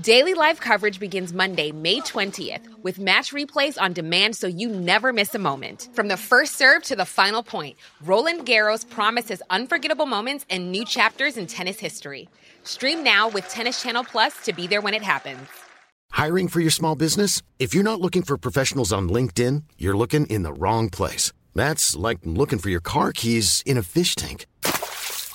Daily live coverage begins Monday, May 20th, with match replays on demand so you never miss a moment. From the first serve to the final point, Roland Garros promises unforgettable moments and new chapters in tennis history. Stream now with Tennis Channel Plus to be there when it happens. Hiring for your small business? If you're not looking for professionals on LinkedIn, you're looking in the wrong place. That's like looking for your car keys in a fish tank.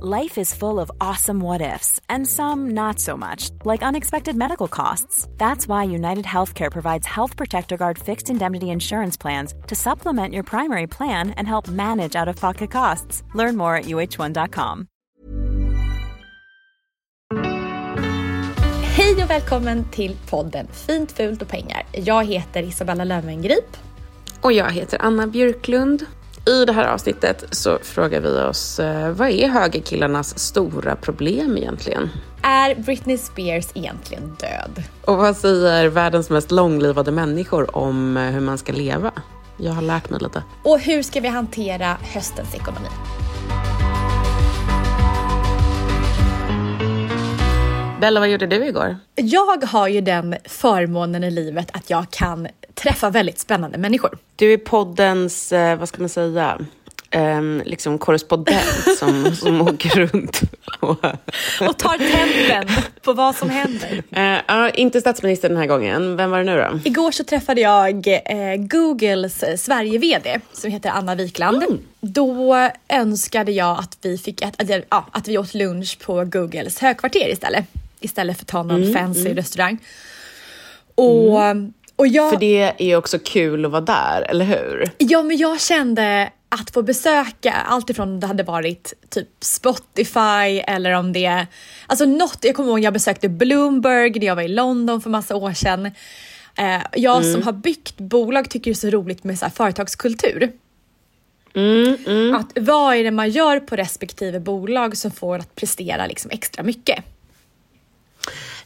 Life is full of awesome what ifs, and some not so much, like unexpected medical costs. That's why United Healthcare provides Health Protector Guard fixed indemnity insurance plans to supplement your primary plan and help manage out of pocket costs. Learn more at uh1.com. Hej och välkommen till podden Fint, fult och pengar. Jag heter Isabella Löwengrip. Och jag heter Anna Björklund. I det här avsnittet så frågar vi oss, eh, vad är högerkillarnas stora problem egentligen? Är Britney Spears egentligen död? Och vad säger världens mest långlivade människor om eh, hur man ska leva? Jag har lärt mig lite. Och hur ska vi hantera höstens ekonomi? Bella, vad gjorde du igår? Jag har ju den förmånen i livet att jag kan träffa väldigt spännande människor. Du är poddens, eh, vad ska man säga, um, liksom korrespondent som, som åker runt. Och, och tar tempen på vad som händer. Uh, uh, inte statsministern den här gången. Vem var det nu då? Igår så träffade jag uh, Googles Sverige-VD som heter Anna Wikland. Mm. Då önskade jag att vi, fick ett, att, ja, att vi åt lunch på Googles högkvarter istället. Istället för att ta någon mm, fancy mm. restaurang. Och mm. Jag, För det är också kul att vara där, eller hur? Ja, men jag kände att få besöka allt ifrån om det hade varit typ Spotify eller om det... Alltså något, jag kommer ihåg jag besökte Bloomberg när jag var i London för massa år sedan. Eh, jag mm. som har byggt bolag tycker det är så roligt med så här företagskultur. Mm, mm. Att vad är det man gör på respektive bolag som får att prestera liksom extra mycket?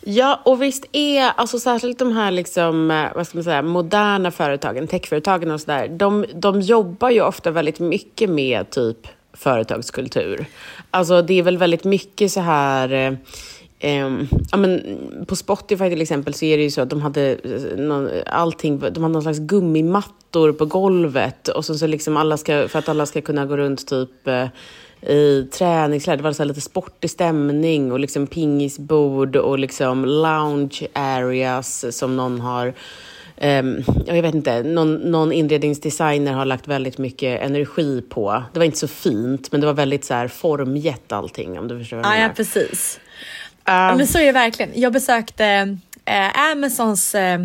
Ja, och visst är, alltså särskilt de här liksom, eh, vad ska man säga, moderna företagen, techföretagen och sådär, de, de jobbar ju ofta väldigt mycket med typ företagskultur. Alltså det är väl väldigt mycket så här eh, eh, ja, men på Spotify till exempel så är det ju så att de hade eh, någon, allting, de hade någon slags gummimattor på golvet och så, så liksom alla ska, för att alla ska kunna gå runt typ eh, i träningskläder. Det var så lite sportig stämning och liksom pingisbord och liksom lounge areas som någon har Um, jag vet inte, någon, någon inredningsdesigner har lagt väldigt mycket energi på. Det var inte så fint, men det var väldigt så här formgett allting om du förstår vad jag menar. Ja, precis. Um, men så är det verkligen. Jag besökte eh, Amazons eh,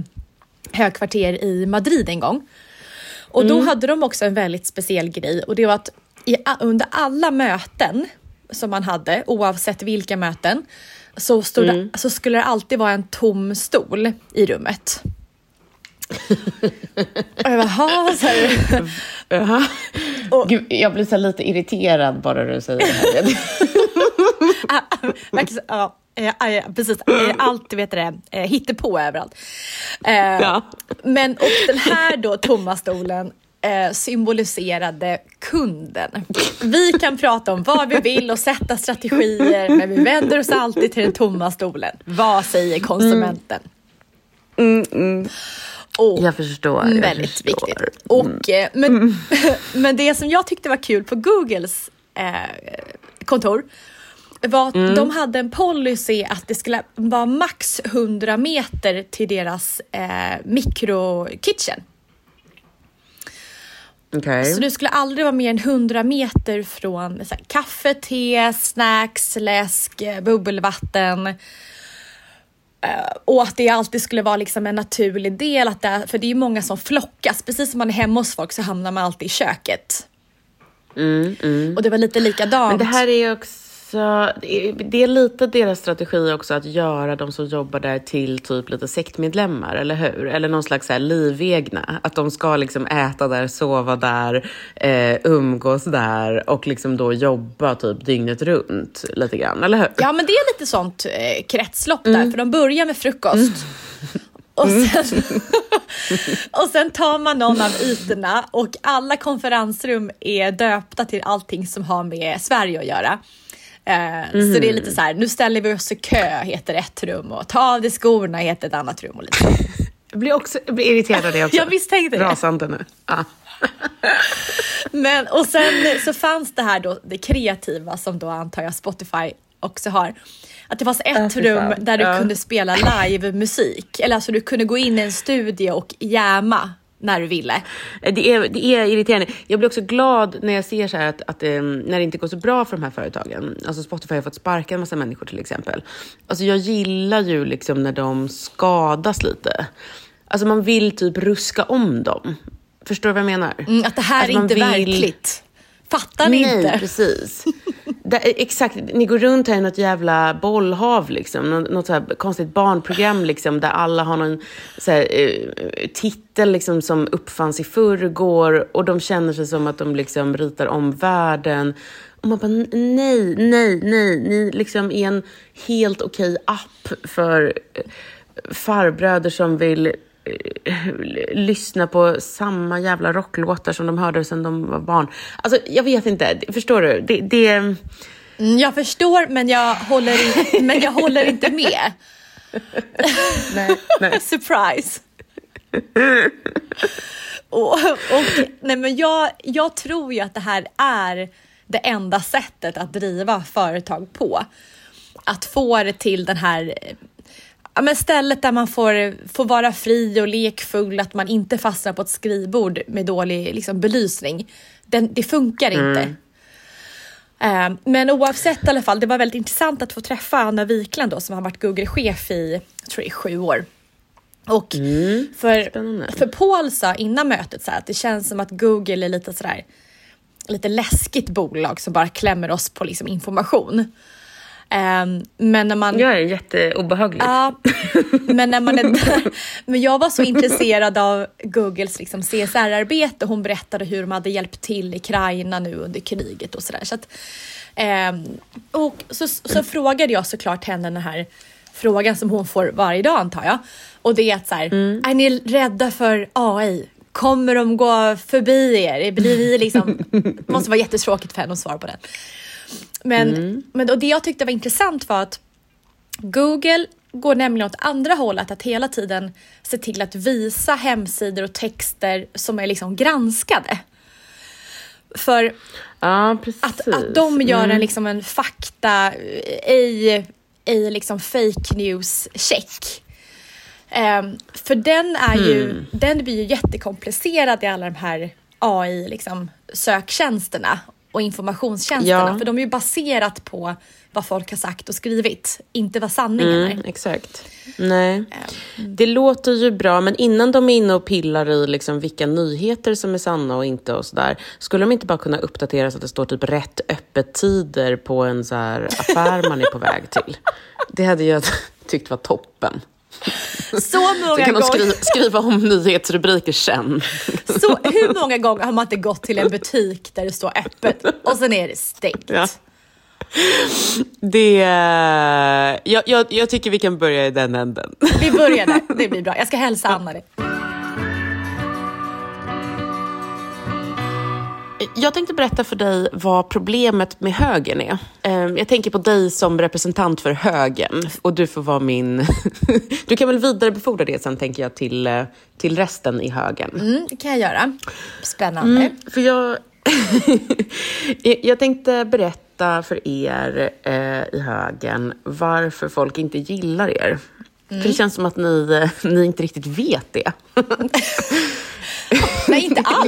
högkvarter i Madrid en gång. Och då mm. hade de också en väldigt speciell grej och det var att i, under alla möten som man hade, oavsett vilka möten, så, stod mm. det, så skulle det alltid vara en tom stol i rummet. och jag bara, så här. Och, Gud, jag blir så lite irriterad bara du säger det här. ja, ja, precis. Allt vet det, hittepå överallt. Ja. Men och den här då tomma stolen eh, symboliserade kunden. Vi kan prata om vad vi vill och sätta strategier, men vi vänder oss alltid till den tomma stolen. Vad säger konsumenten? Mm, mm. Och, jag förstår. Jag väldigt förstår. viktigt. Och, eh, men, mm. men det som jag tyckte var kul på Googles eh, kontor var att mm. de hade en policy att det skulle vara max 100 meter till deras eh, mikrokitchen. Okay. Så du skulle aldrig vara mer än 100 meter från så här, kaffe, te, snacks, läsk, bubbelvatten. Uh, och att det alltid skulle vara liksom en naturlig del, att det, för det är ju många som flockas. Precis som man är hemma hos folk så hamnar man alltid i köket. Mm, mm. Och det var lite likadant. Men det här är också så det är lite deras strategi också att göra de som jobbar där till typ lite sektmedlemmar, eller hur? Eller någon slags här livegna. Att de ska liksom äta där, sova där, eh, umgås där och liksom då jobba typ dygnet runt lite grann, eller hur? Ja, men det är lite sånt eh, kretslopp där, mm. för de börjar med frukost. Mm. Och sen, och sen tar man någon av ytorna och alla konferensrum är döpta till allting som har med Sverige att göra. Mm. Så det är lite så här, nu ställer vi oss i kö heter ett rum och ta av dig skorna heter ett annat rum. Och lite. Jag blir, också, jag blir irriterad av det också. jag misstänkte det. Rasande nu. Ah. Men, och sen så fanns det här då, det kreativa som då antar jag Spotify också har. Att det fanns ett äh, rum där du ja. kunde spela live-musik. Eller alltså du kunde gå in i en studio och jäma när du ville. Det är, det är irriterande. Jag blir också glad när jag ser så att, att um, när det inte går så bra för de här företagen. Alltså Spotify har fått sparka en massa människor till exempel. Alltså jag gillar ju liksom när de skadas lite. Alltså man vill typ ruska om dem. Förstår du vad jag menar? Mm, att det här alltså är inte vill... verkligt. Fattar ni Nej, inte? Nej, precis. Det, exakt, ni går runt här i något jävla bollhav, liksom. något, något så konstigt barnprogram liksom, där alla har någon så här, eh, titel liksom, som uppfanns i förrgår och de känner sig som att de liksom, ritar om världen. Och man bara, nej, nej, nej, ni liksom är en helt okej okay app för eh, farbröder som vill lyssna på samma jävla rocklåtar som de hörde sedan de var barn. Alltså, jag vet inte. Förstår du? Det, det... Mm, jag förstår, men jag håller, in, men jag håller inte med. nej, nej. Surprise! och, och, nej, men jag, jag tror ju att det här är det enda sättet att driva företag på. Att få det till den här ja, men stället där man får, får vara fri och lekfull, att man inte fastnar på ett skrivbord med dålig liksom, belysning. Den, det funkar mm. inte. Uh, men oavsett i alla fall, det var väldigt intressant att få träffa Anna Wikland då, som har varit Google-chef i, jag tror det är sju år. Och mm, för, för Paul sa innan mötet så här, att det känns som att Google är lite sådär, lite läskigt bolag som bara klämmer oss på liksom information. Um, men när man... Jag är jätteobehagligt. Ja, men när man är där, Men jag var så intresserad av Googles liksom CSR-arbete. Hon berättade hur de hade hjälpt till i Ukraina nu under kriget och sådär. Så, att, um, och så, så frågade jag såklart henne den här frågan som hon får varje dag antar jag. Och det är att så här, mm. är ni rädda för AI? Kommer de gå förbi er? Blir vi liksom... Det måste vara jättetråkigt för henne att svara på den. Men, mm. men och det jag tyckte var intressant var att Google går nämligen åt andra hållet, att hela tiden se till att visa hemsidor och texter som är liksom granskade. För ja, att, att de gör mm. en, liksom en fakta, i, i liksom fake news-check. Um, ehm, för den är ju, mm. den blir ju jättekomplicerad i alla de här AI liksom, och informationstjänsterna. Ja. För de är ju baserat på vad folk har sagt och skrivit, inte vad sanningen mm, är. Exakt. Nej. Mm. Det låter ju bra, men innan de är inne och pillar i liksom vilka nyheter som är sanna och inte och sådär, skulle de inte bara kunna uppdatera så att det står typ rätt öppettider på en så affär man är på väg till? Det hade jag tyckt var toppen. Så många så kan de skriva, skriva om nyhetsrubriker sen. Så hur många gånger har man inte gått till en butik där det står öppet och sen är det stängt? Ja. Det, jag, jag, jag tycker vi kan börja i den änden. Vi börjar där, det blir bra. Jag ska hälsa Anna det. Jag tänkte berätta för dig vad problemet med högern är. Ehm, jag tänker på dig som representant för högern och du får vara min... Du kan väl vidarebefordra det sen, tänker jag, till, eh, till resten i högern. Mm, det kan jag göra. Spännande. Mm, för jag... jag tänkte berätta för er eh, i högern varför folk inte gillar er. Mm. För det känns som att ni, eh, ni inte riktigt vet det.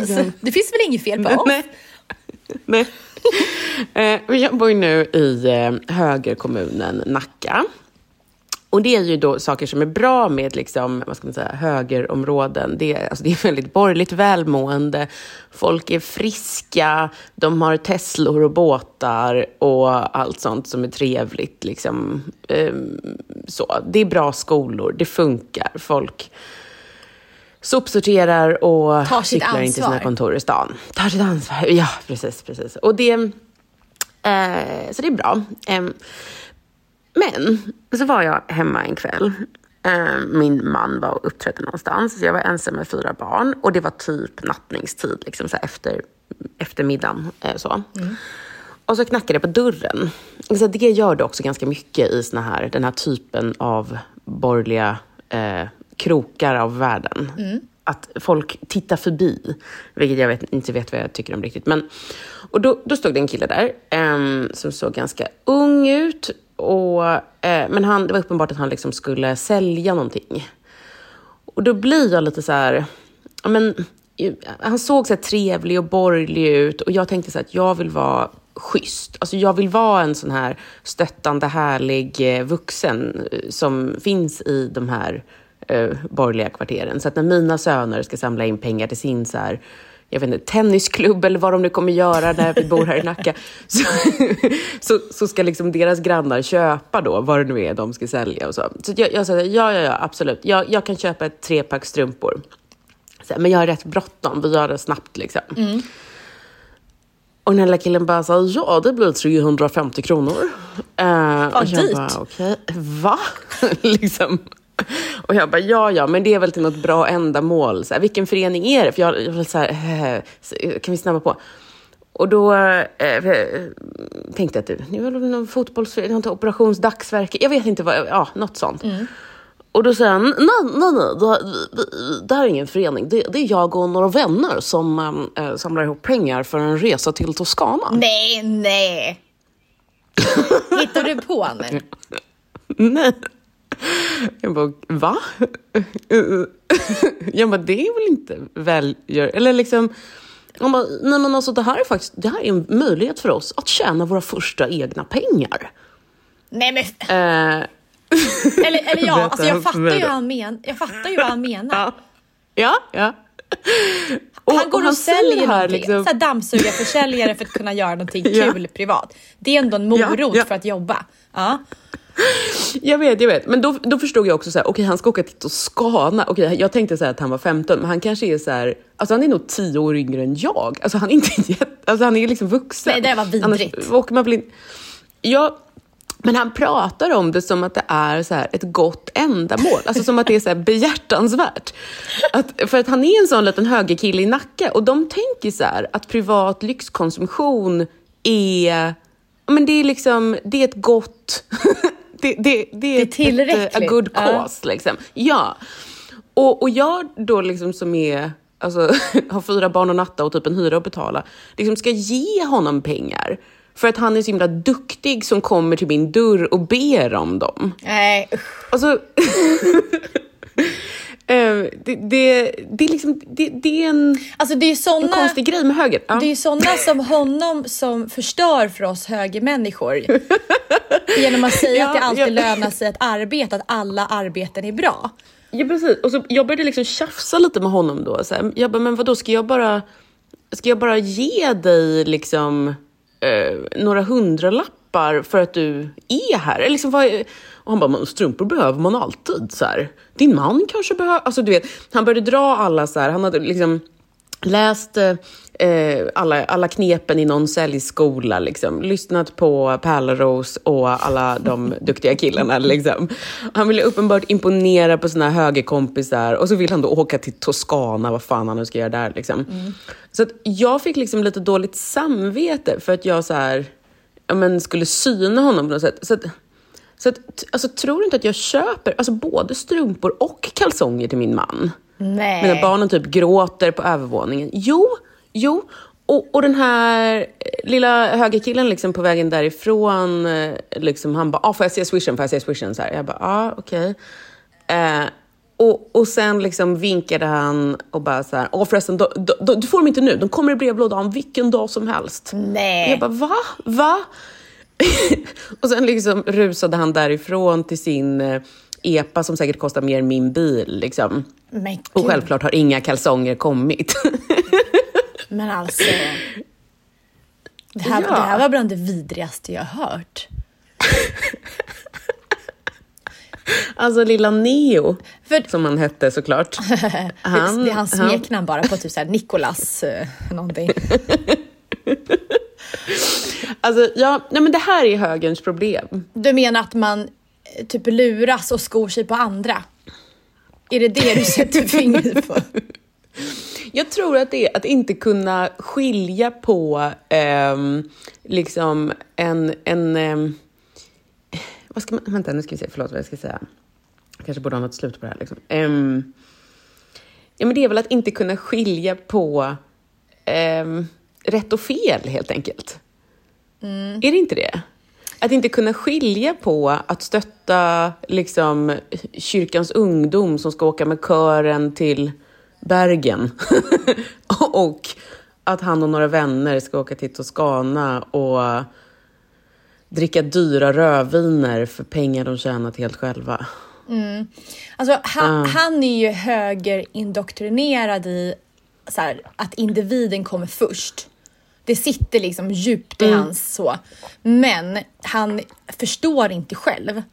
Inte alls. Det finns väl inget fel på oss? Nej. Nej. Eh, jag bor nu i eh, högerkommunen Nacka. Och det är ju då saker som är bra med liksom, vad ska man säga, högerområden. Det är, alltså det är väldigt borgerligt välmående. Folk är friska, de har Teslor och båtar och allt sånt som är trevligt. Liksom. Um, så. Det är bra skolor, det funkar. Folk sopsorterar och cyklar in till sina kontor i stan. Tar sitt ansvar. Ja, precis. precis. Och det, eh, så det är bra. Eh, men så var jag hemma en kväll. Eh, min man var och uppträdde någonstans. Så jag var ensam med fyra barn och det var typ nattningstid, liksom så efter, efter middagen. Eh, så. Mm. Och så knackade det på dörren. Så det gör det också ganska mycket i såna här, den här typen av borgerliga eh, krokar av världen. Mm. Att folk tittar förbi, vilket jag vet, inte vet vad jag tycker om riktigt. Men, och då, då stod det en kille där eh, som såg ganska ung ut. Och, eh, men han, det var uppenbart att han liksom skulle sälja någonting. Och då blir jag lite så här... Men, han såg så trevlig och borgerlig ut och jag tänkte så att jag vill vara schysst. Alltså jag vill vara en sån här stöttande, härlig eh, vuxen eh, som finns i de här eh, borgerliga kvarteren. Så att när mina söner ska samla in pengar till sin så här, jag vet inte, tennisklubb eller vad de nu kommer göra när vi bor här i Nacka, så, så, så, ska liksom deras grannar köpa då vad det nu är de ska sälja och så. Så jag, jag sa, ja, ja, ja, absolut. Jag, jag kan köpa ett trepack strumpor. Så, men jag har rätt bråttom, vi gör det snabbt liksom. Mm. Och den här killen bara sa, ja det blir 350 kronor. Uh, Vad dyrt. Bara, okay, va? liksom. Och jag bara, ja, ja, men det är väl till något bra ändamål. Så här, vilken förening är det? För jag, jag så här, äh, kan vi snabba på? Och då äh, tänkte jag att det är väl någon något operationsdagsverke, jag vet inte vad, ja, något sånt. Mm. Och då säger han, nej, nej, nej, det, det här är ingen förening. Det, det är jag och några vänner som äh, samlar ihop pengar för en resa till Toscana. Nej, nej. Hittar du på nu? nej. Jag bara, va? Jag bara, det är väl inte välgör... Eller liksom... Han bara, nej men alltså det här är faktiskt det här är en möjlighet för oss att tjäna våra första egna pengar. Nej men... Eh. eller, eller ja, alltså jag fattar ju vad han, men, jag fattar ju vad han menar. Ja, ja. Och, han går och, och säljer här, liksom... så dammsugarförsäljare för att kunna göra någonting kul ja. privat. Det är ändå en morot ja, ja. för att jobba. Ja. Jag vet, jag vet. Men då, då förstod jag också så här, okej okay, han ska åka till Toscana. Okej, okay, jag tänkte så att han var 15, men han kanske är så här, alltså han är nog 10 år yngre än jag. Alltså han är inte jätte, alltså han är liksom vuxen. Nej, det var vidrigt. Annars åker man blind. Ja, men han pratar om det som att det är så ett gott ändamål, alltså som att det är så här behjärtansvärt. Att, för att han är en sån liten högerkille i Nacka och de tänker så här, att privat lyxkonsumtion är men det är liksom, det är ett gott det, det, det, är, det är tillräckligt. Ett, a good cause. Ja. Liksom. ja. Och, och jag då liksom som är, alltså, har fyra barn och natta och typ en hyra att betala, liksom ska ge honom pengar. För att han är så himla duktig som kommer till min dörr och ber om dem. Nej, usch. Alltså, det, det, det, är liksom, det, det är en, alltså det är såna, en konstig grej med höger. Ja. Det är sådana som honom som förstör för oss högermänniskor. Genom att säga ja, att det alltid ja. lönar sig att arbeta, att alla arbeten är bra. Ja precis, och så jag började liksom tjafsa lite med honom då. Så här, jag bara, men vadå, ska jag bara, ska jag bara ge dig liksom eh, några hundralappar för att du är här? Eller liksom, vad, och han bara, men strumpor behöver man alltid. Så här. Din man kanske behöver... Alltså, du vet, han började dra alla så här, han hade liksom läst eh, alla, alla knepen i någon säljskola, liksom. lyssnat på Pärleros och alla de duktiga killarna. Liksom. Han ville uppenbart imponera på sina högerkompisar och så vill han då åka till Toscana, vad fan han nu ska göra där. Liksom. Mm. Så att jag fick liksom lite dåligt samvete för att jag så här, ja, men, skulle syna honom på något sätt. Så att, så att, alltså, tror du inte att jag köper alltså, både strumpor och kalsonger till min man? Nej. Medan barnen typ gråter på övervåningen. Jo, jo. Och, och den här lilla högerkillen liksom på vägen därifrån, eh, liksom, han bara, ah, får jag se swishen? Får jag se swishen? Så här. Jag bara, ah, okej. Okay. Eh, och, och sen liksom vinkade han och bara så här, åh förresten, då, då, då, du får dem inte nu, de kommer i brevlådan vilken dag som helst. Nej. Jag bara, va? Va? och sen liksom rusade han därifrån till sin eh, epa som säkert kostar mer än min bil. Liksom. Och självklart har inga kalsonger kommit. Men alltså... Det här, ja. det här var bland det vidrigaste jag hört. Alltså lilla Neo, För... som han hette såklart. Han, det är hans smeknamn han... bara på typ såhär Nikolas uh, någonting. Alltså, ja, nej men det här är högerns problem. Du menar att man eh, typ luras och skor sig på andra? Är det det du sätter fingret på? Jag tror att det är att inte kunna skilja på um, liksom en, en um, vad ska man, vänta nu ska vi se, förlåt vad jag ska säga. Jag kanske borde ha något slut på det här. Liksom. Um, ja, men det är väl att inte kunna skilja på um, rätt och fel helt enkelt. Mm. Är det inte det? Att inte kunna skilja på att stötta liksom, kyrkans ungdom som ska åka med kören till Bergen och att han och några vänner ska åka till Toscana och dricka dyra rödviner för pengar de tjänat helt själva. Mm. Alltså, han, uh. han är ju högerindoktrinerad i så här, att individen kommer först. Det sitter liksom djupt i mm. hans så. Men han förstår inte själv.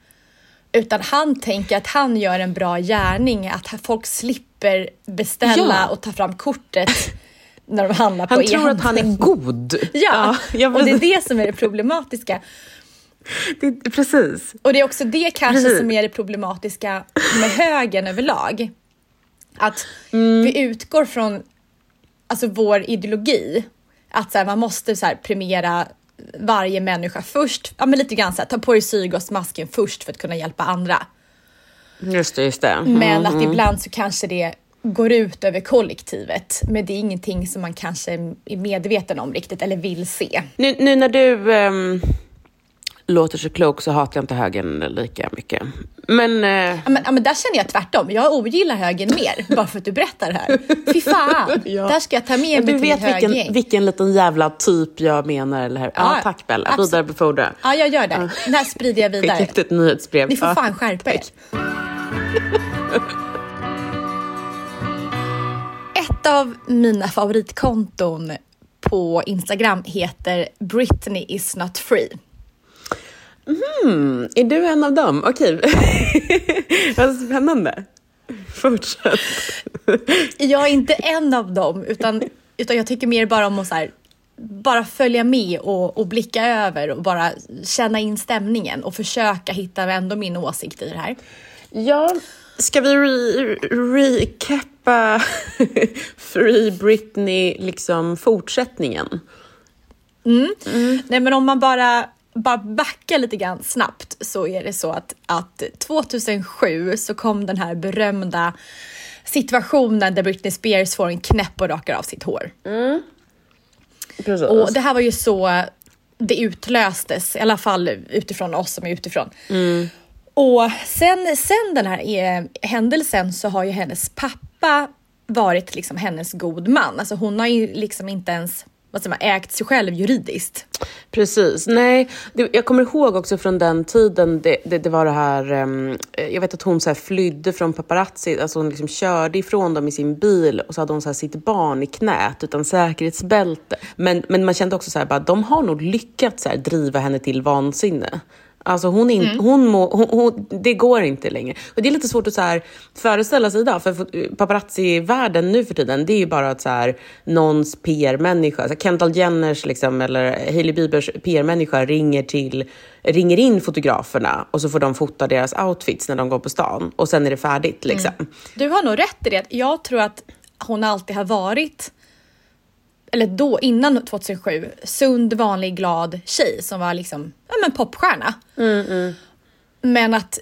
Utan han tänker att han gör en bra gärning, att folk slipper beställa ja. och ta fram kortet när de handlar han på Han tror att han är god. Ja, ja och det är det som är det problematiska. Det, precis. Och det är också det kanske precis. som är det problematiska med högern överlag. Att mm. vi utgår från alltså, vår ideologi. Att så här, man måste så här, premiera varje människa först. Ja, men lite grann så här, ta på dig syrgasmasken först för att kunna hjälpa andra. Just det, just det. Mm. Men att mm. ibland så kanske det går ut över kollektivet. Men det är ingenting som man kanske är medveten om riktigt eller vill se. Nu, nu när du um, låter så klok så hatar jag inte högern lika mycket. Men, ja, men, ja, men där känner jag tvärtom. Jag ogillar högern mer, bara för att du berättar det här. Fy fan! ja. Där ska jag ta med mig Du vet vilken, vilken liten jävla typ jag menar, eller hur? Ja, ja tack Bella. Vidarebefordra. Ja, jag gör det. Det här sprider jag vidare. Fick ett nyhetsbrev. Ni får fan skärpa er. Ett av mina favoritkonton på Instagram heter Britney is not free. Mm, är du en av dem? Okej, vad spännande. Fortsätt. jag är inte en av dem, utan, utan jag tycker mer bara om att så här, bara följa med och, och blicka över och bara känna in stämningen och försöka hitta ändå min åsikt i det här. Ja, ska vi re recappa Free Britney, liksom fortsättningen? Mm. Mm. Nej, men om man bara bara backa lite grann snabbt så är det så att, att 2007 så kom den här berömda situationen där Britney Spears får en knäpp och rakar av sitt hår. Mm. Och det här var ju så det utlöstes, i alla fall utifrån oss som är utifrån. Mm. Och sen, sen den här eh, händelsen så har ju hennes pappa varit liksom hennes god man. Alltså hon har ju liksom inte ens vad säger man, ägt sig själv juridiskt. Precis. Nej, det, jag kommer ihåg också från den tiden, det, det, det var det här, um, jag vet att hon så flydde från paparazzi, alltså hon liksom körde ifrån dem i sin bil och så hade hon så sitt barn i knät utan säkerhetsbälte. Men, men man kände också så här, bara, de har nog lyckats så här, driva henne till vansinne. Alltså hon, in, mm. hon, må, hon, hon, det går inte längre. Och det är lite svårt att så här föreställa sig idag, för paparazzi-världen nu för tiden, det är ju bara att så här, någons PR-människa, Kendall Jenners liksom, eller Hailey Biebers PR-människa ringer, till, ringer in fotograferna och så får de fota deras outfits när de går på stan och sen är det färdigt. Liksom. Mm. Du har nog rätt i det. Jag tror att hon alltid har varit eller då innan 2007, sund, vanlig, glad tjej som var liksom, ja men popstjärna. Mm, mm. Men att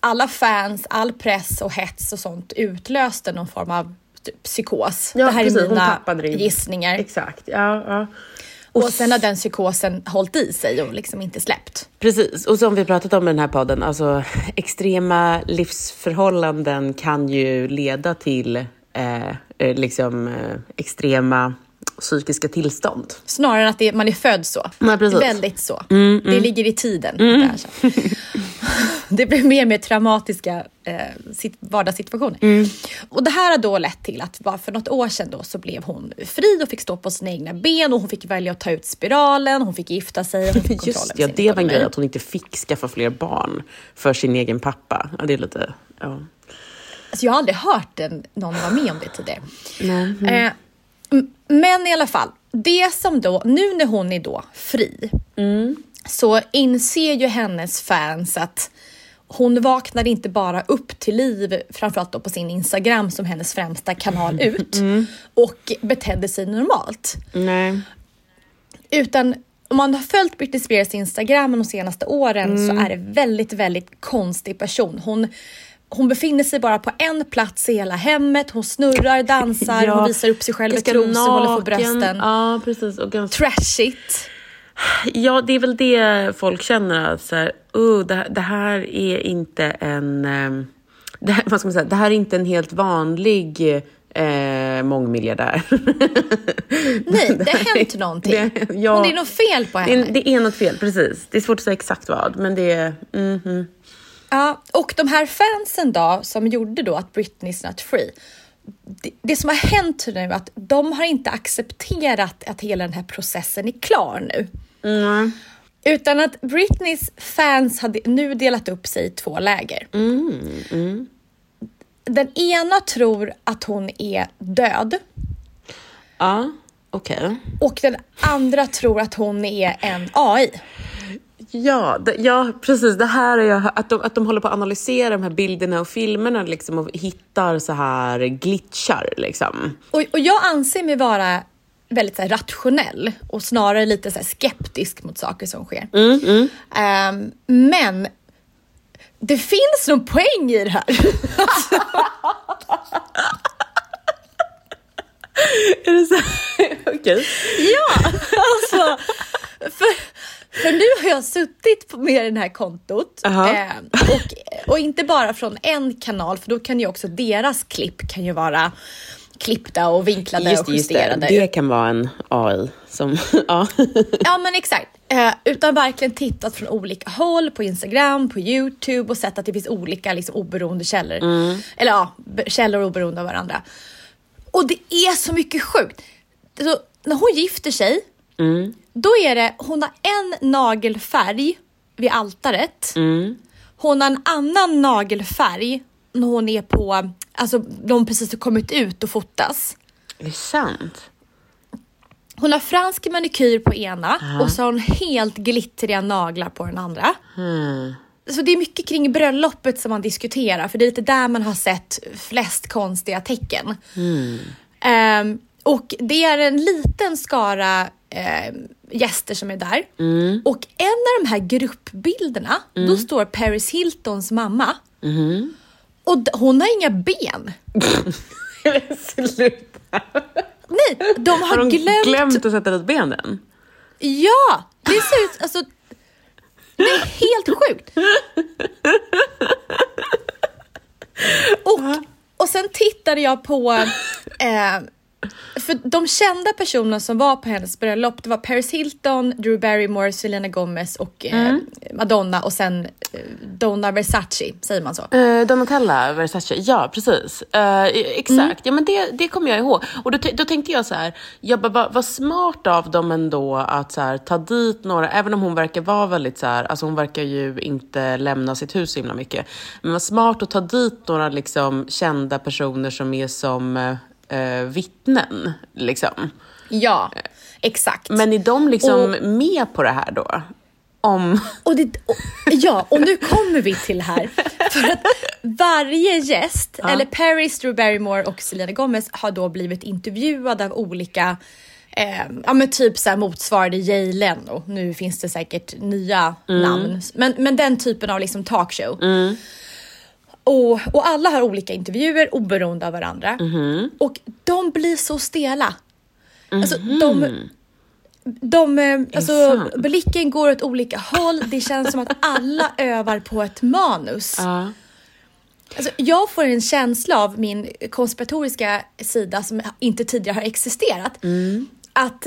alla fans, all press och hets och sånt utlöste någon form av typ, psykos. Ja, det här precis, är mina gissningar. Exakt, ja, ja. Och, och sen har den psykosen hållit i sig och liksom inte släppt. Precis, och som vi pratat om i den här podden, alltså extrema livsförhållanden kan ju leda till eh, eh liksom eh, extrema psykiska tillstånd. Snarare än att det, man är född så. Precis. Väldigt så. Mm, det ligger i tiden. kanske. det blir mer och mer traumatiska eh, sit- vardagssituationer. Mm. Och det här har då lett till att bara för något år sedan då så blev hon fri och fick stå på sina egna ben och hon fick välja att ta ut spiralen, hon fick gifta sig, hon fick Just ja, det var en grej att hon inte fick skaffa fler barn för sin egen pappa. Ja, det är lite... Ja. Alltså jag har aldrig hört en, någon vara med om det tidigare. Mm. Eh, men i alla fall, det som då, nu när hon är då fri, Mm. så inser ju hennes fans att hon vaknar inte bara upp till liv, framförallt då på sin Instagram som hennes främsta kanal ut, Mm. och betedde sig normalt. Nej. Utan om man har följt Britney Spears Instagram de senaste åren Mm. så är det väldigt, väldigt konstig person. Hon, hon befinner sig bara på en plats i hela hemmet. Hon snurrar, dansar, Ja, hon visar upp sig själv i trosor, håller för brösten. Ja, precis. Och ganska... Trashigt. Ja, det är väl det folk känner. Att så här, oh, det, det här är inte en... ehm, det, här, vad ska man säga, det här är inte en helt vanlig eh, mångmiljardär. Nej, det har hänt någonting. Det- ja. Och det är något fel på Det henne. är, det är något fel, precis. Det är svårt att säga exakt vad, men det är... mhm. Ja, och de här fansen då som gjorde då att Britney's not free. Det, det som har hänt nu är att de har inte accepterat att hela den här processen är klar nu. Mm. Utan att Britneys fans har nu delat upp sig i två läger. Den ena tror att hon är död Ja, okej. och den andra tror att hon är en AI. Ja, det, ja, precis. Det här är jag, att, de, att de håller på att analysera de här bilderna och filmerna liksom, och hittar så här glitchar. Liksom. Och, och jag anser mig vara väldigt så rationell och snarare lite så skeptisk mot saker som sker. Ehm, men det finns någon poäng i det här. Är det så? Okej. ja, alltså. För, för nu har jag suttit med det här kontot Aha. ehm, och, och inte bara från en kanal för då kan ju också deras klipp kan ju vara klippta och vinklade Just, och det, just det. justerade. det kan vara en AI som... ja. Ja men exakt. Eh, utan verkligen tittat från olika håll på Instagram, på Youtube och sett att det finns olika liksom, oberoende källor. Eller ja, källor oberoende av varandra. Och det är så mycket sjukt. Så, när hon gifter sig, då är det, hon har en nagelfärg vid altaret. Hon har en annan nagelfärg när hon är på, alltså när hon precis har kommit ut och fotas. Är det sant? Hon har fransk manikyr på ena och så har hon helt glittriga naglar på den andra. Så det är mycket kring bröllopet som man diskuterar, för det är lite där man har sett flest konstiga tecken. Ehm, och det är en liten skara eh, gäster som är där. Och en av de här gruppbilderna, då står Paris Hiltons mamma. Och d- hon har inga ben. Sluta. Nej, de har, Har de glömt glömt att sätta dit benen? Ja, det ser ut... Alltså, det är helt sjukt. Och, och sen tittade jag på... Eh, för de kända personerna som var på hennes bröllop, det var Paris Hilton, Drew Barrymore, Selena Gomez och eh, Madonna och sen eh, Donna Versace, säger man så? Uh, Donatella Versace, ja precis. Eh, exakt, ja men det, det kommer jag ihåg. Och då, då tänkte jag så här, jag bara, vad, vad smart av dem ändå att så här, ta dit några, även om hon verkar vara väldigt så här, alltså hon verkar ju inte lämna sitt hus så himla mycket. Men vad smart att ta dit några liksom kända personer som är som uh, vittnen. Liksom. Ja, exakt. Men är de liksom med på det här då? Om... Och det, och, ja, och nu kommer vi till här. För att varje gäst, eller Paris, Drew Barrymore och Selena Gomez har då blivit intervjuade av olika Eh, ja men typ så här motsvarande Jay Leno. Nu finns det säkert nya namn. Men, men den typen av liksom talkshow. Och, och alla har olika intervjuer oberoende av varandra. Och de blir så stela. Alltså de, de, eh, alltså, blicken går åt olika håll. Det känns som att alla övar på ett manus. Ja. Alltså, jag får en känsla av min konspiratoriska sida som inte tidigare har existerat. att,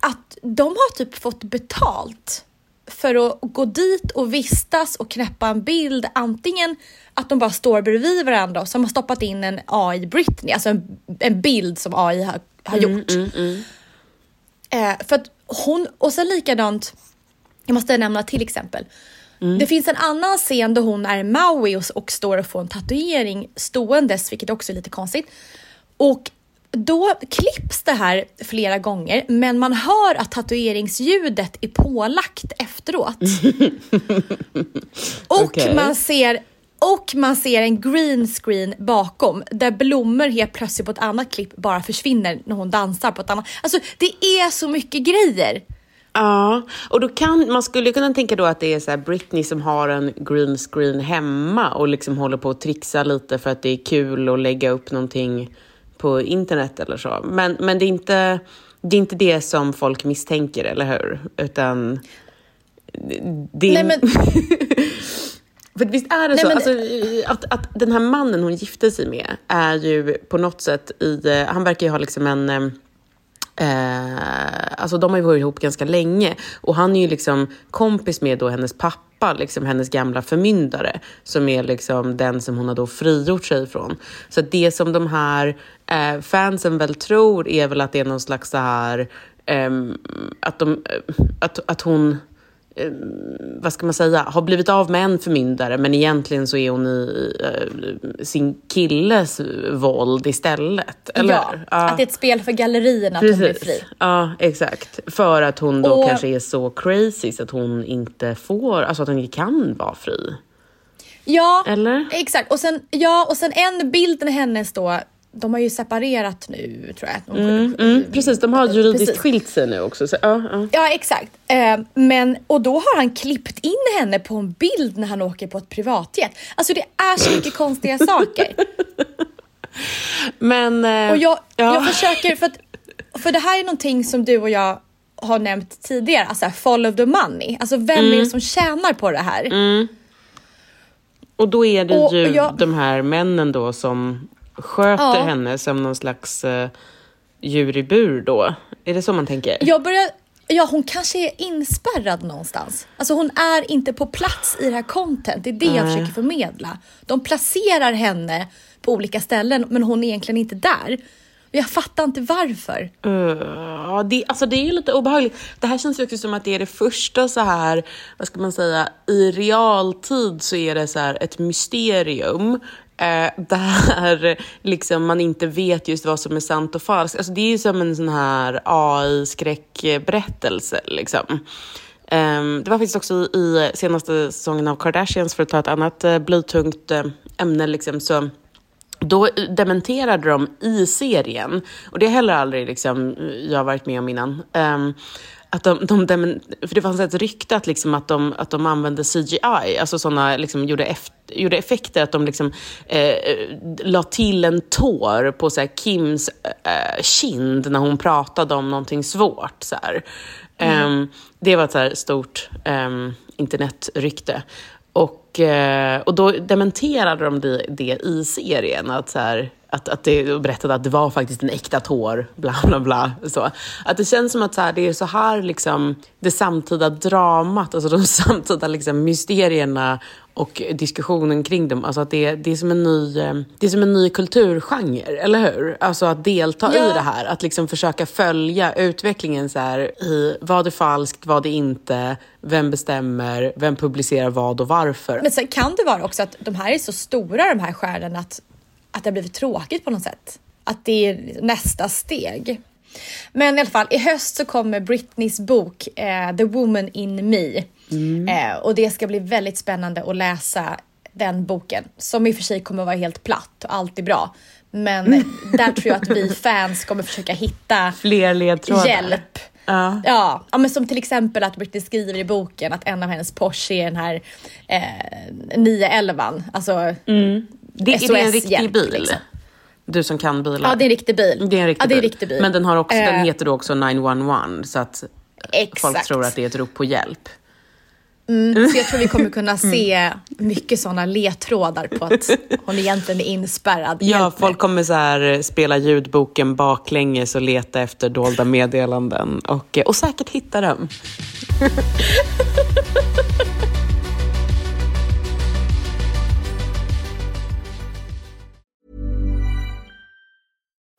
att de har typ fått betalt för att gå dit och vistas och knäppa en bild. Antingen att de bara står bredvid varandra och som har stoppat in en AI Britney, alltså en, en bild som AI har, har Mm, gjort. Eh, för att hon, och sen likadant, jag måste nämna till exempel. Mm. Det finns en annan scen då hon är Maui och, och står och får en tatuering ståendes, vilket också är lite konstigt. Och då klipps det här flera gånger, men man hör att tatueringsljudet är pålagt efteråt. och Okej. man ser och man ser en green screen bakom där blommor helt plötsligt på ett annat klipp bara försvinner när hon dansar på ett annat. Alltså det är så mycket grejer. Ja, och då kan, man skulle kunna tänka då att det är så Britney som har en green screen hemma och liksom håller på att trixa lite för att det är kul att lägga upp någonting på internet eller så. Men, men det, är inte, det är inte det som folk misstänker, eller hur? Utan det är... Nej, men, För visst är det Nej, så men- alltså, att, att den här mannen hon gifte sig med är ju på något sätt i... Han verkar ju ha liksom en... Eh, alltså de har ju varit ihop ganska länge och han är ju liksom kompis med då hennes pappa, liksom hennes gamla förmyndare som är liksom den som hon har då frigjort sig ifrån. Så att det som de här eh, fansen väl tror är väl att det är någon slags så här eh, att, de, eh, att, att hon eh, vad ska man säga, har blivit av med en förmyndare men egentligen så är hon i eh, sin killes våld istället. Eller? ja, hur? att det är ett spel för gallerierna att hon blir fri. Ja, exakt. För att hon då Och- kanske är så crazy så att hon inte får, alltså att hon inte kan vara fri. Ja, Eller? exakt. Och sen, ja, och sen en bild med hennes då, de har ju separerat nu tror jag. De, Mm, precis, de har juridiskt Precis. skilt sig nu också. Så, ja, ja. Ja, exakt. Eh, men, och då har han klippt in henne på en bild när han åker på ett privatjet. Alltså det är så mycket konstiga saker. Men... eh, Och jag, ja. jag försöker, för, att, för det här är någonting som du och jag har nämnt tidigare, alltså follow the money. Alltså vem Mm. är det som tjänar på det här? Och då är det Och ju jag- de här männen då som sköter Ja. henne som någon slags uh, djur i bur då. Är det så man tänker? Jag börjar, ja hon kanske är inspärrad någonstans. Alltså hon är inte på plats i det här content, det är det jag Nej. försöker förmedla. De placerar henne på olika ställen men hon är egentligen inte där. Jag fattar inte varför. Uh, ja, det, alltså det är ju lite obehagligt. Det här känns ju också som att det är det första så här, vad ska man säga, i realtid så är det så här ett mysterium. Eh, där liksom man inte vet just vad som är sant och falskt. Alltså det är ju som en sån här AI-skräckberättelse. Liksom. Eh, det var faktiskt också i, senaste säsongen av Kardashians, för att ta ett annat eh, blytungt eh, ämne, liksom, så då dementerade de i serien, och det har heller aldrig liksom, jag varit med om innan, ehm, att de, de demen, för det fanns ett rykte att, liksom, att, de, att de använde CGI, alltså sådana, liksom, gjorde, eft, gjorde effekter, att de liksom, eh, la till en tår på så här, Kims eh, kind när hon pratade om någonting svårt. Så här. Ehm, det var ett så här, stort um, internetrykte. Och, eh, och då dementerade de det, det i serien, att, så här, att, att det berättade att det var faktiskt en äkta tår, bla bla bla. Så. Att det känns som att så här, det är så här liksom, det samtida dramat, alltså de samtida liksom, mysterierna och diskussionen kring dem, alltså att det, det, är som en ny, eh, det är som en ny kulturgenre, eller hur? Alltså att delta Ja. i det här, att liksom försöka följa utvecklingen så här, i vad är falskt, vad är inte, vem bestämmer, vem publicerar vad och varför. Men sen kan det vara också att de här är så stora de här stjärnorna att, att det har blivit tråkigt på något sätt. Att det är nästa steg. Men i alla fall, i höst så kommer Britneys bok eh, The Woman in Me. Eh, och det ska bli väldigt spännande att läsa den boken. Som i och för sig kommer vara helt platt och allt är bra. Men där tror jag att vi fans kommer försöka hitta Fler ledtrådar. hjälp. Ja. Ja, ja, men som till exempel att Britney skriver i boken att en av hennes Porsche är den här eh, 911. Alltså, Det, är det en SOS riktig hjälp, bil? liksom. Du som kan bilar. Ja, det är en riktig bil. Det är en riktig, ja, det är en bil. riktig bil. Men den, har också, den Eh, heter då också 911 så att folk Exakt. tror att det är ett rop på hjälp. Mm, så jag tror vi kommer kunna mm. se mycket sådana ledtrådar på att hon egentligen är inspärrad. Ja, folk kommer så här, spela ljudboken baklänges och leta efter dolda meddelanden och, och säkert hitta dem.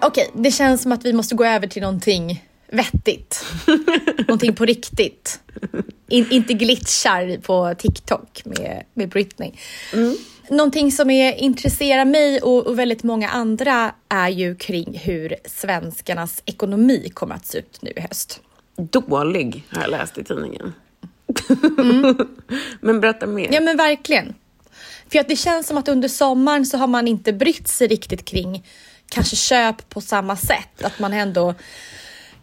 Okej, det känns som att vi måste gå över till någonting vettigt. någonting på riktigt. In, inte glitchar på TikTok med, med Britney. Mm. Någonting som är, intresserar mig och, och, väldigt många andra är ju kring hur svenskarnas ekonomi kommer att se ut nu i höst. Dålig, har jag läst i tidningen. Mm. men berätta mer. Ja, men verkligen. För att det känns som att under sommaren så har man inte brytt sig riktigt kring kanske köp på samma sätt. Att man ändå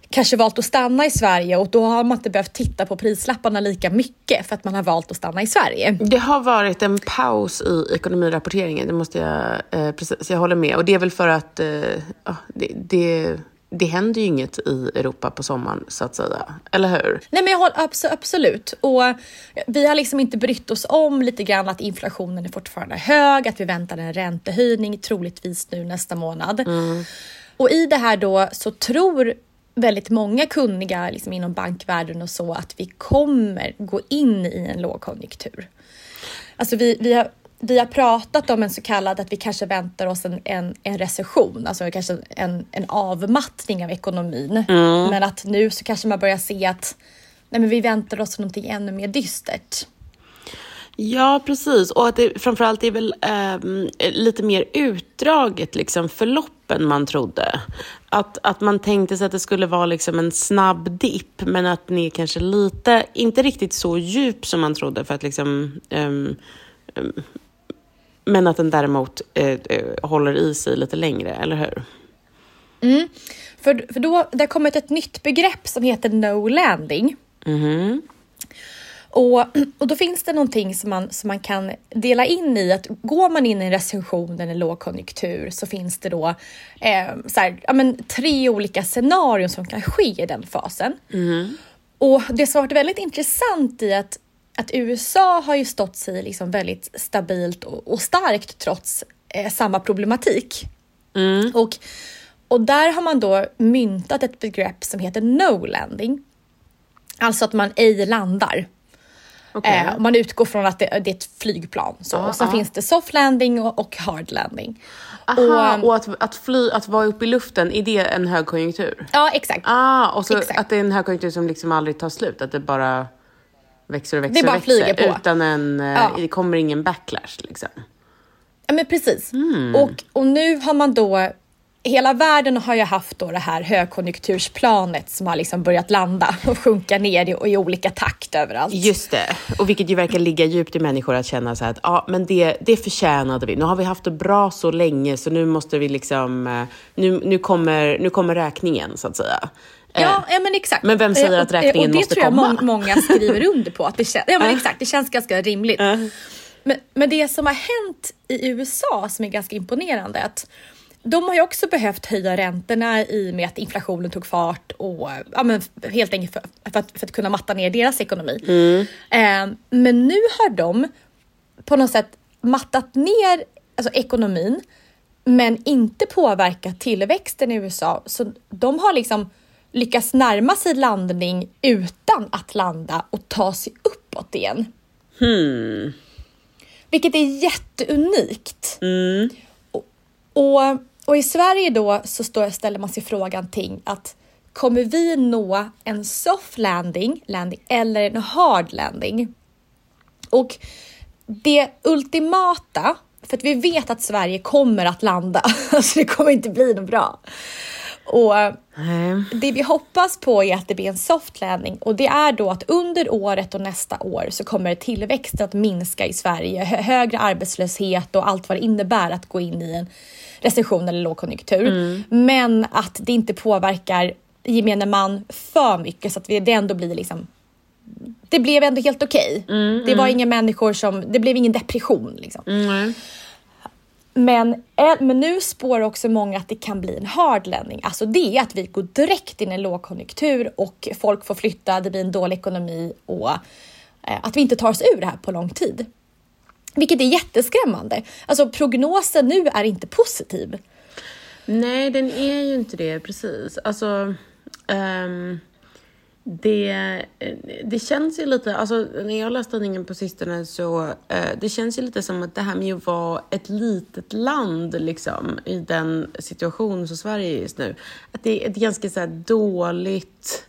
kanske valt att stanna i Sverige och då har man inte behövt titta på prislapparna lika mycket för att man har valt att stanna i Sverige. Det har varit en paus i ekonomirapporteringen, det måste jag, eh, precis, jag håller med. Och det är väl för att eh, det, det det händer ju inget i Europa på sommaren så att säga, eller hur? Nej men jag håller absolut och vi har liksom inte brytt oss om lite grann att inflationen är fortfarande hög, att vi väntar en räntehöjning troligtvis nu nästa månad. Mm. Och i det här då så tror väldigt många kunniga liksom inom bankvärlden och så att vi kommer gå in i en lågkonjunktur. Alltså vi, vi har vi har pratat om en så kallad att vi kanske väntar oss en, en, en recession, alltså kanske en, en avmattning av ekonomin. Mm. Men att nu så kanske man börjar se att nej men vi väntar oss någonting ännu mer dystert. Ja, precis. Och att det framförallt är väl eh, lite mer utdraget liksom, förlopp än man trodde. Att, att man tänkte sig att det skulle vara liksom en snabb dipp, men att den är kanske lite, inte riktigt så djup som man trodde för att liksom um, men att den däremot eh, eh, håller i sig lite längre, eller hur? Mm. För, för då, det har kommit ett nytt begrepp som heter no landing. Mm. Och, och då finns det någonting som man, som man kan dela in i att går man in i en recession eller lågkonjunktur så finns det då eh, så här, ja, men, tre olika scenarion som kan ske i den fasen. Mm. Och det som har varit väldigt intressant i att att USA har ju stått sig liksom väldigt stabilt och, och starkt trots eh, samma problematik. Mm. Och, och där har man då myntat ett begrepp som heter no landing. Alltså att man ej landar. Okay. Eh, man utgår från att det, det är ett flygplan. Så. Ah, och sen ah. finns det soft landing och, och hard landing. Aha, och, och, att, att, fly, att vara uppe i luften, är det en högkonjunktur? Ja, exakt. Ah, och så exakt. att det är en högkonjunktur som liksom aldrig tar slut, att det bara växer och växer det bara och växer. Flyger på. Utan en, eh, ja. det kommer ingen backlash liksom. Ja men precis. Mm. Och, och nu har man då hela världen har ju haft då det här högkonjunktursplanet som har liksom börjat landa och sjunka ner i, i, olika takt överallt. Just det, och vilket ju verkar ligga djupt i människor att känna så här att ja, men det, det förtjänade vi. Nu har vi haft det bra så länge så nu måste vi liksom, eh, nu, nu, kommer, nu kommer räkningen så att säga. Ja, eh, ja men exakt. Men vem säger att räkningen måste komma? Det tror jag många skriver under på. Att det, kän- ja, men exakt, det känns ganska rimligt. Men, men det som har hänt i USA som är ganska imponerande att de har ju också behövt höja räntorna i och med att inflationen tog fart och ja, men helt enkelt för, för, att, för att kunna matta ner deras ekonomi. Mm. Eh, men nu har de på något sätt mattat ner alltså, ekonomin men inte påverkat tillväxten i USA. Så de har liksom lyckats närma sig landning utan att landa och ta sig uppåt igen. Hmm. Vilket är jätteunikt. Mm. Och, och, och, i Sverige då så står, ställer man sig frågan ting att kommer vi nå en soft landing, landing eller en hard landing? Och det ultimata, för att vi vet att Sverige kommer att landa, alltså det kommer inte bli något bra. Och mm. det vi hoppas på är att det blir en soft landing och det är då att under året och nästa år så kommer tillväxten att minska i Sverige, högre arbetslöshet och allt vad det innebär att gå in i en recession eller lågkonjunktur. Mm. Men att det inte påverkar gemene man för mycket så att det ändå blir liksom det blev ändå helt okej. Okay. Mm, det var mm. inga människor som, det blev ingen depression liksom. Men, eh, men nu spår också många att det kan bli en hard landing. Alltså det är att vi går direkt in i en lågkonjunktur och folk får flytta, det blir en dålig ekonomi och eh, att vi inte tar oss ur det här på lång tid. Vilket är jätteskrämmande. Alltså prognosen nu är inte positiv. Nej, den är ju inte det precis. Alltså, um det, det känns ju lite, alltså när jag läste tidningen på sistone så eh, det känns ju lite som att det här med att vara ett litet land liksom i den situation som Sverige är just nu, att det är ett ganska så dåligt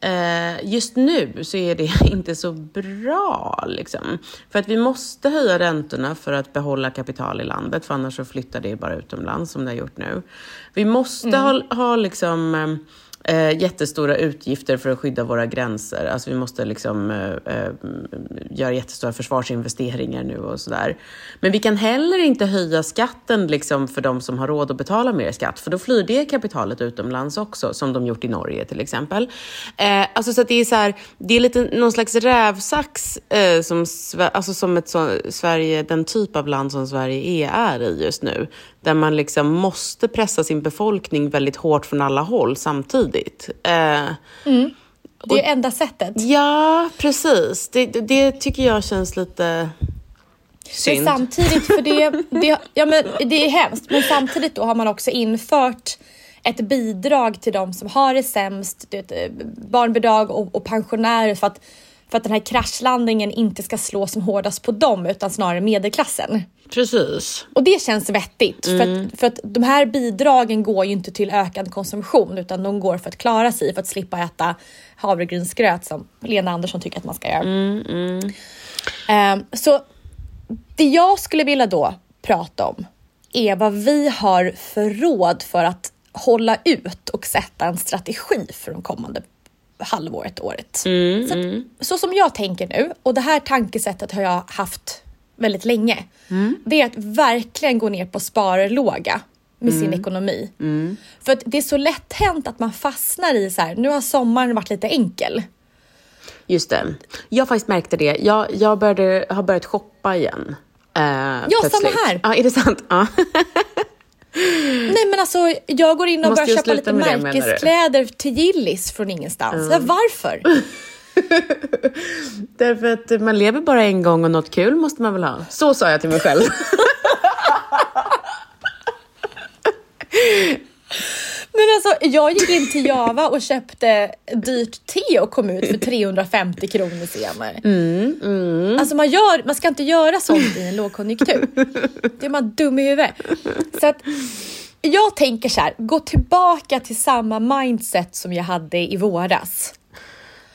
eh, Just nu så är det inte så bra, liksom. För att vi måste höja räntorna för att behålla kapital i landet, för annars så flyttar det bara utomlands som det har gjort nu. Vi måste mm. ha, ha liksom eh, Eh, jättestora utgifter för att skydda våra gränser. Alltså vi måste liksom eh, eh, göra jättestora försvarsinvesteringar nu och sådär. Men vi kan heller inte höja skatten liksom för de som har råd att betala mer skatt, för då flyr det kapitalet utomlands också, som de gjort i Norge till exempel. Eh, alltså så det är så här, det är lite någon slags rävsax eh, som, alltså som ett så, Sverige, den typ av land som Sverige är, är i just nu där man liksom måste pressa sin befolkning väldigt hårt från alla håll samtidigt. Eh, mm. Det är och, enda sättet. Ja, precis. Det, det tycker jag känns lite synd. Men samtidigt, för det, det, ja, men det är hemskt, men samtidigt då har man också infört ett bidrag till de som har det sämst, det, barnbidrag och, och pensionärer för att för att den här kraschlandningen inte ska slå som hårdast på dem utan snarare medelklassen. Precis. Och det känns vettigt mm. för, att, för att de här bidragen går ju inte till ökad konsumtion utan de går för att klara sig, för att slippa äta havregrynsgröt som Lena Andersson tycker att man ska göra. Mm, mm. Um, så det jag skulle vilja då prata om är vad vi har för råd för att hålla ut och sätta en strategi för de kommande halvåret, året. Mm, så, att, mm. så som jag tänker nu, och det här tankesättet har jag haft väldigt länge, mm. det är att verkligen gå ner på sparlåga med sin mm. ekonomi. Mm. För att det är så lätt hänt att man fastnar i så här, nu har sommaren varit lite enkel. Just det. Jag faktiskt märkte det. Jag, jag började, har börjat shoppa igen. Uh, ja, plötsligt. samma här. Ja, är det sant? Ja. Nej men alltså jag går in och börjar köpa lite märkeskläder till Gillis från ingenstans. Mm. Varför? Därför att man lever bara en gång och något kul måste man väl ha. Så sa jag till mig själv. Men alltså, jag gick in till Java och köpte dyrt te och kom ut för 350 kronor senare. Mm, mm. Alltså man, gör, man ska inte göra sånt i en lågkonjunktur. Det är man dum i huvudet. Så att, jag tänker så här, gå tillbaka till samma mindset som jag hade i våras.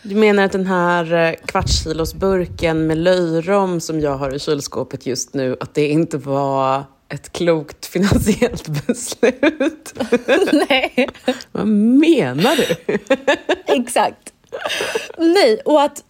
Du menar att den här eh, kvartskilosburken med löjrom som jag har i kylskåpet just nu, att det inte var ett klokt finansiellt beslut. Nej. Vad menar du? Exakt. Nej, och att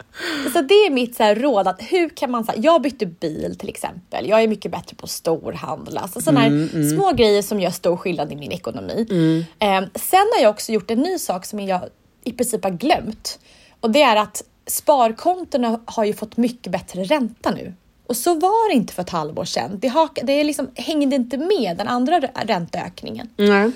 så det är mitt så här råd att hur kan man, så här, jag bytte bil till exempel. Jag är mycket bättre på storhandla, alltså sådana mm, mm. små grejer som gör stor skillnad i min ekonomi. Mm. Eh, sen har jag också gjort en ny sak som jag i princip har glömt och det är att sparkontona har ju fått mycket bättre ränta nu Och så var det inte för ett halvår sedan. Det, hak, det liksom, hängde inte med den andra ränteökningen. Mm.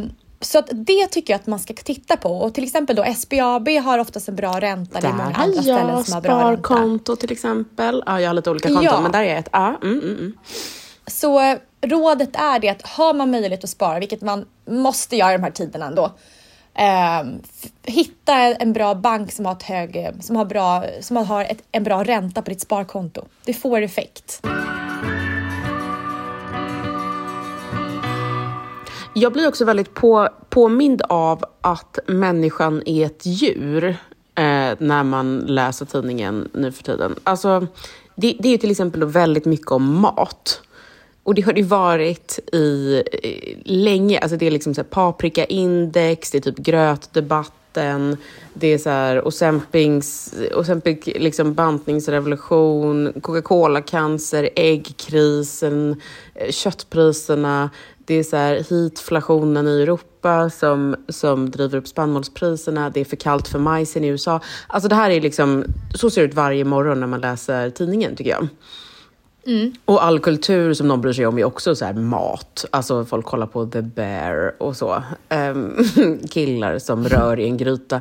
Um, så att det tycker jag att man ska titta på. Och till exempel då SBAB har oftast en bra ränta. Det är många andra ställen som har bra ränta. sparkonto till exempel. Ja, jag har lite olika konton, ja. men där är ett. Ja, mm, mm, mm. Så eh, rådet är det att har man möjlighet att spara, vilket man måste göra i de här tiderna ändå, eh, hitta en bra bank som har, ett hög, som har, bra, som har ett, en bra ränta på ditt sparkonto. Det får effekt. Jag blir också väldigt på, påmind av att människan är ett djur eh, när man läser tidningen nu för tiden. Alltså, det, det är till exempel väldigt mycket om mat. Och det har det varit i länge. Alltså det är liksom så paprikaindex, det är typ grötdebatten, det är så här Ozempics, Ozempic liksom bantningsrevolution, Coca-Cola-cancer, äggkrisen, eh, köttpriserna. Det är så här hitflationen i Europa som, som driver upp spannmålspriserna. Det är för kallt för majsen i USA. Alltså det här är liksom, så ser det ut varje morgon när man läser tidningen tycker jag. Mm. Och all kultur som någon bryr sig om är också så mat. Alltså folk kollar på The Bear och så. Um, killar som rör i en gryta.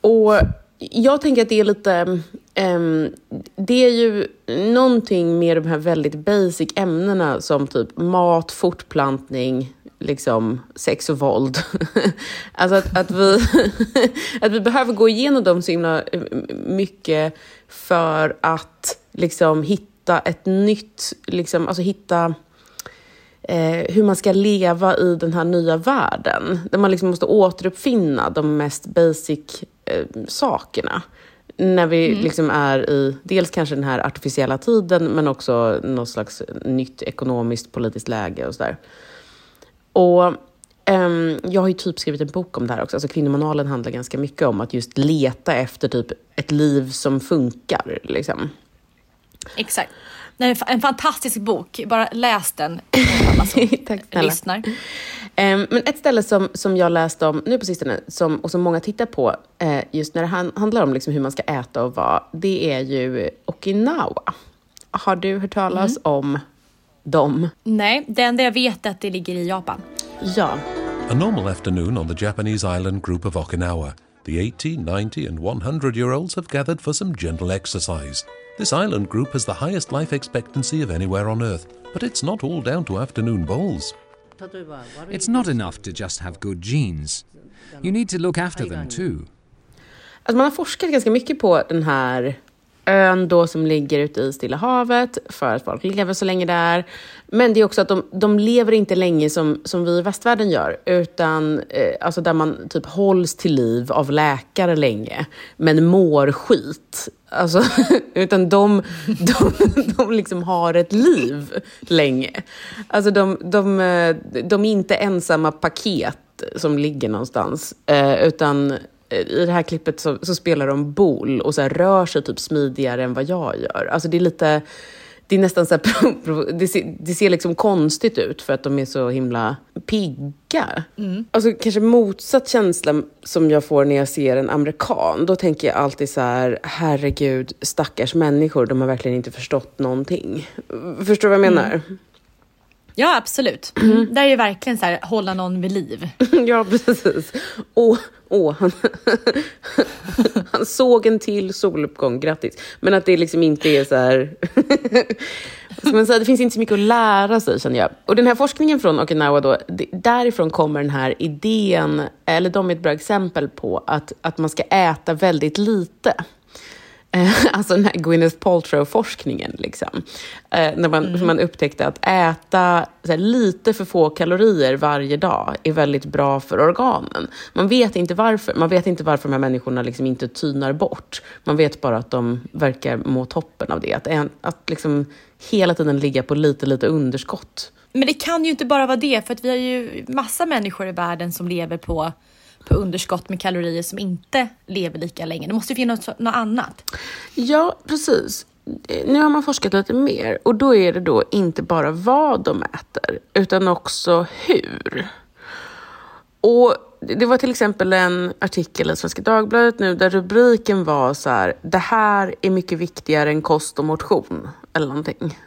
Och jag tänker att det är lite... Um, det är ju någonting med de här väldigt basic ämnena som typ mat, fortplantning, liksom sex och våld. alltså att, att, vi, att vi behöver gå igenom dem så himla eh, mycket för att liksom hitta hitta ett nytt, liksom, alltså hitta eh, hur man ska leva i den här nya världen. Där man liksom måste återuppfinna de mest basic eh, sakerna. När vi mm. liksom är i dels kanske den här artificiella tiden men också något slags nytt ekonomiskt politiskt läge och sådär. Och um, jag har ju typ skrivit en bok om det här också. Alltså kvinnomanualen handlar ganska mycket om att just leta efter typ ett liv som funkar. Liksom. Exakt. Är en fantastisk bok. Bara läs den, alla som Tack, lyssnar. Um, men ett ställe som, som jag läste om nu på sistone, som, och som många tittar på, uh, just när det han, handlar om liksom hur man ska äta och vara, det är ju Okinawa. Har du hört talas mm. om dem? Nej, det enda jag vet är att det ligger i Japan. Ja. A normal afternoon on the Japanese island group of Okinawa. The 80, 90 and 100 year olds have gathered for some gentle exercise. This island group has the highest life expectancy of anywhere on Earth, but it's not all down to afternoon bowls. It's not enough to just have good genes. You need to look after them too. Alltså man har forskat ganska mycket på den här ön då som ligger ute i Stilla havet för att folk lever så länge där. Men det är också att de, de lever inte länge som, som vi i västvärlden gör, utan eh, alltså där man typ hålls till liv av läkare länge, men mår skit. Alltså, utan de, de, de liksom har ett liv länge. Alltså de, de, eh, de är inte ensamma paket som ligger någonstans, eh, utan i det här klippet så, så, spelar de bol och så här, rör sig typ smidigare än vad jag gör. Alltså det är lite, det är nästan så här, det, ser, det ser liksom konstigt ut för att de är så himla pigga. Mm. Alltså kanske motsatt känsla som jag får när jag ser en amerikan. Då tänker jag alltid så här, herregud, stackars människor, de har verkligen inte förstått någonting. Förstår du vad jag menar? Mm. Ja, absolut. Mm. Det är ju verkligen så här, hålla någon vid liv. ja, precis. Och, och han, han såg en till soluppgång, grattis. Men att det liksom inte är så här... man säga, det finns inte så mycket att lära sig, känner jag. Och den här forskningen från Okinawa, då, därifrån kommer den här idén, eller de är ett bra exempel på att, att man ska äta väldigt lite. Eh, alltså den här Gwyneth Paltrow-forskningen. Liksom. Eh, när man, mm. man upptäckte att äta här, lite för få kalorier varje dag är väldigt bra för organen. Man vet inte varför. Man vet inte varför de här människorna liksom inte tynar bort. Man vet bara att de verkar må toppen av det. Att, att liksom hela tiden ligga på lite, lite underskott. Men det kan ju inte bara vara det, för att vi har ju massa människor i världen som lever på på underskott med kalorier som inte lever lika länge. Det måste ju finnas något annat. Ja, precis. Nu har man forskat lite mer och då är det då inte bara vad de äter utan också hur. Och det var till exempel en artikel i Svenska Dagbladet nu där rubriken var så här, det här är mycket viktigare än kost och motion eller någonting.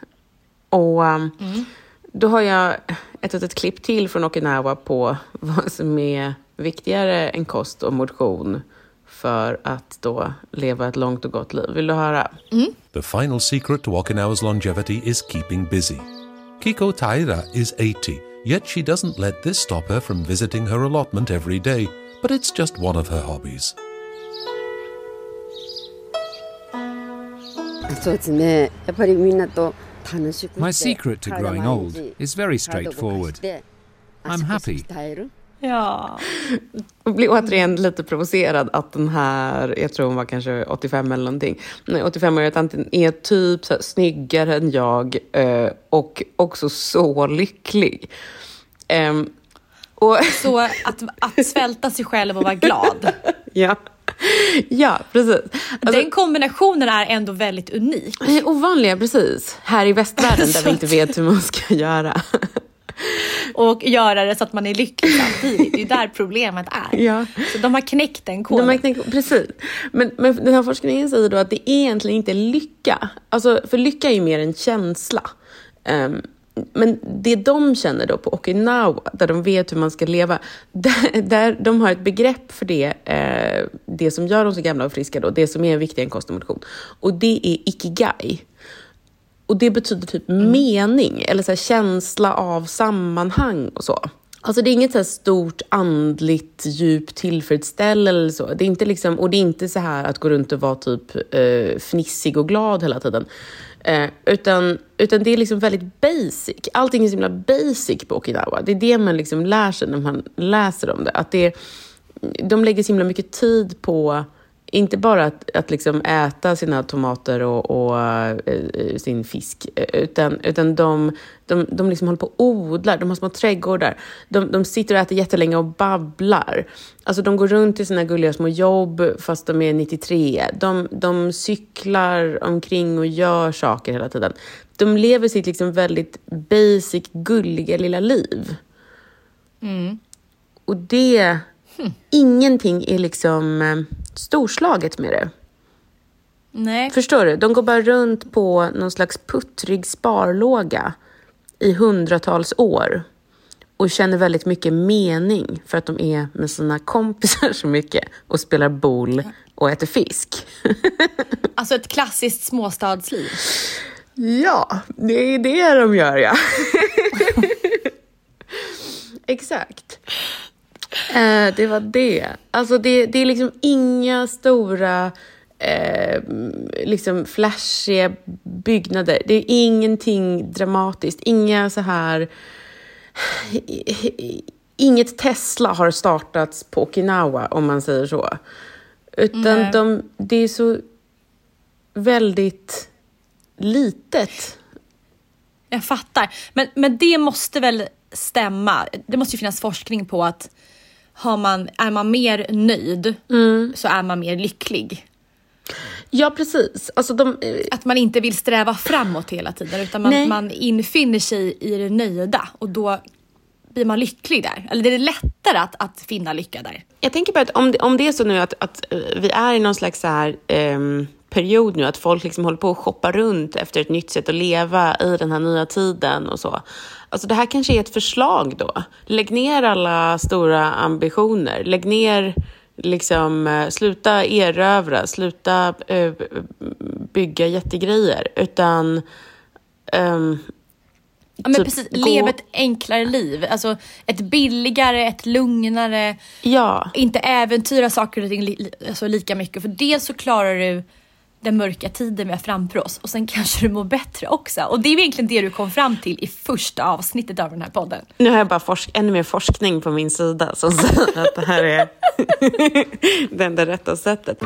Och um, mm. då har jag ett litet klipp till från Okinawa på vad som är viktigare än kost och motion för att då leva ett långt och gott liv. Vill du höra? Mm. The final secret to Okinawa's longevity is keeping busy. Kiko Taira is 80, yet she doesn't let this stop her from visiting her allotment every day, but it's just one of her hobbies. My secret to growing old is very straightforward. I'm happy. Ja. Jag blir återigen lite provocerad att den här, jag tror hon var kanske 85 eller någonting, 85-åriga tanten är typ så här, snyggare än jag eh, och också så lycklig. Um, och... Så att, att svälta sig själv och vara glad. ja. Ja, precis. Alltså, Den kombinationen är ändå väldigt unik. Ovanliga, precis. Här i västvärlden där vi inte vet hur man ska göra och göra det så att man är lycklig samtidigt. Det är där problemet är. Ja. Så de har knäckt den koden. De har knäckt, precis. Men, men den här forskningen säger då att det egentligen inte är lycka. Alltså, för lycka är ju mer en känsla. Um, men det de känner då på Okinawa, där de vet hur man ska leva, där, där de har ett begrepp för det, eh, det som gör dem så gamla och friska, då, det som är viktigare än kost och motion. Och det är ikigai. Och det betyder typ mm. mening eller så känsla av sammanhang och så. Alltså det är inget så stort andligt djup tillfredsställelse eller så. Det är inte liksom, och det är inte så här att gå runt och vara typ eh, fnissig och glad hela tiden. Eh, utan, utan det är liksom väldigt basic. Allting är så himla basic på Okinawa. Det är det man liksom lär sig när man läser om det. Att det de lägger så himla mycket tid på inte bara att, att liksom äta sina tomater och, och uh, sin fisk, utan, utan de, de, de liksom håller på och odlar, de har små trädgårdar. De, de sitter och äter jättelänge och babblar. Alltså de går runt i sina gulliga små jobb fast de är 93. De, de cyklar omkring och gör saker hela tiden. De lever sitt liksom väldigt basic, gulliga lilla liv. Mm. Och det Hmm. Ingenting är liksom eh, storslaget med det. Nej. Förstår du? De går bara runt på någon slags puttrig sparlåga i hundratals år och känner väldigt mycket mening för att de är med sina kompisar så mycket och spelar boll och äter fisk. alltså ett klassiskt småstadsliv. Ja, det är det de gör ja. Exakt. Eh, det var det. Alltså det, det är liksom inga stora eh, liksom flashiga byggnader. Det är ingenting dramatiskt. Inga så här... Inget Tesla har startats på Okinawa, om man säger så. Utan de, det är så väldigt litet. Jag fattar. Men, men det måste väl stämma? Det måste ju finnas forskning på att har man, är man mer nöjd mm. så är man mer lycklig. Ja, precis. Alltså de... Att man inte vill sträva framåt hela tiden utan man, man infinner sig i det nöjda och då blir man lycklig där. Eller det är lättare att, att finna lycka där. Jag tänker på att om det, om det är så nu att, att eh, vi är i någon slags så här, um, period nu, att folk liksom håller på att shoppa runt efter ett nytt sätt att leva i den här nya tiden och så. Alltså det här kanske är ett förslag då. Lägg ner alla stora ambitioner. Lägg ner, liksom, eh, sluta erövra, sluta uh, bygga jättegrejer. Utan um, Ja, men typ precis, gå... lev ett enklare liv. Alltså ett billigare, ett lugnare. Ja. Inte äventyra saker och ting li alltså, lika mycket. För dels så klarar du den mörka tiden vi har framför oss och sen kanske du mår bättre också. Och det är egentligen det du kom fram till i första avsnittet av den här podden. Nu har jag bara forsk ännu mer forskning på min sida som säger att det här är det enda rätta sättet.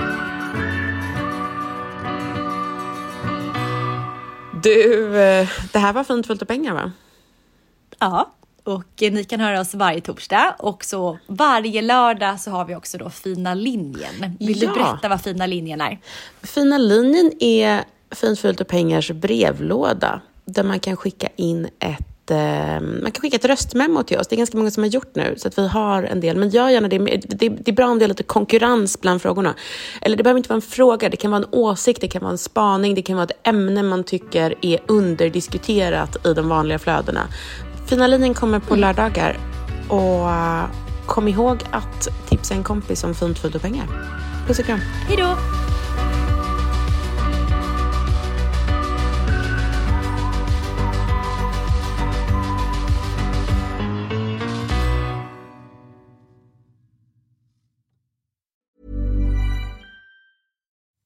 Du, eh, det här var fint fullt av pengar va? Ja. Och ni kan höra oss varje torsdag och så varje lördag så har vi också då Fina linjen. Vill ja. du berätta vad Fina linjen är? Fina linjen är Fint fult och pengars brevlåda där man kan skicka in ett eh, man kan skicka ett röstmemo till oss. Det är ganska många som har gjort nu, så att vi har en del. Men gör gärna det. Det, det är bra om det är lite konkurrens bland frågorna. Eller det behöver inte vara en fråga, det kan vara en åsikt, det kan vara en spaning, det kan vara ett ämne man tycker är underdiskuterat i de vanliga flödena. Fina linjen kommer på mm. lördagar. Och uh, kom ihåg att tipsa en kompis om fint, fult och pengar. Puss och kram. Hej då!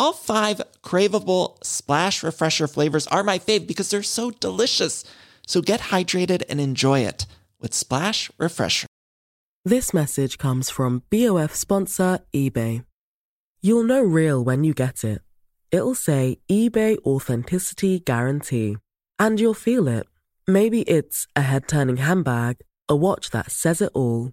All five craveable splash refresher flavors are my fave because they're so delicious. So get hydrated and enjoy it with Splash Refresher. This message comes from BOF sponsor eBay. You'll know real when you get it. It'll say eBay Authenticity Guarantee. And you'll feel it. Maybe it's a head turning handbag, a watch that says it all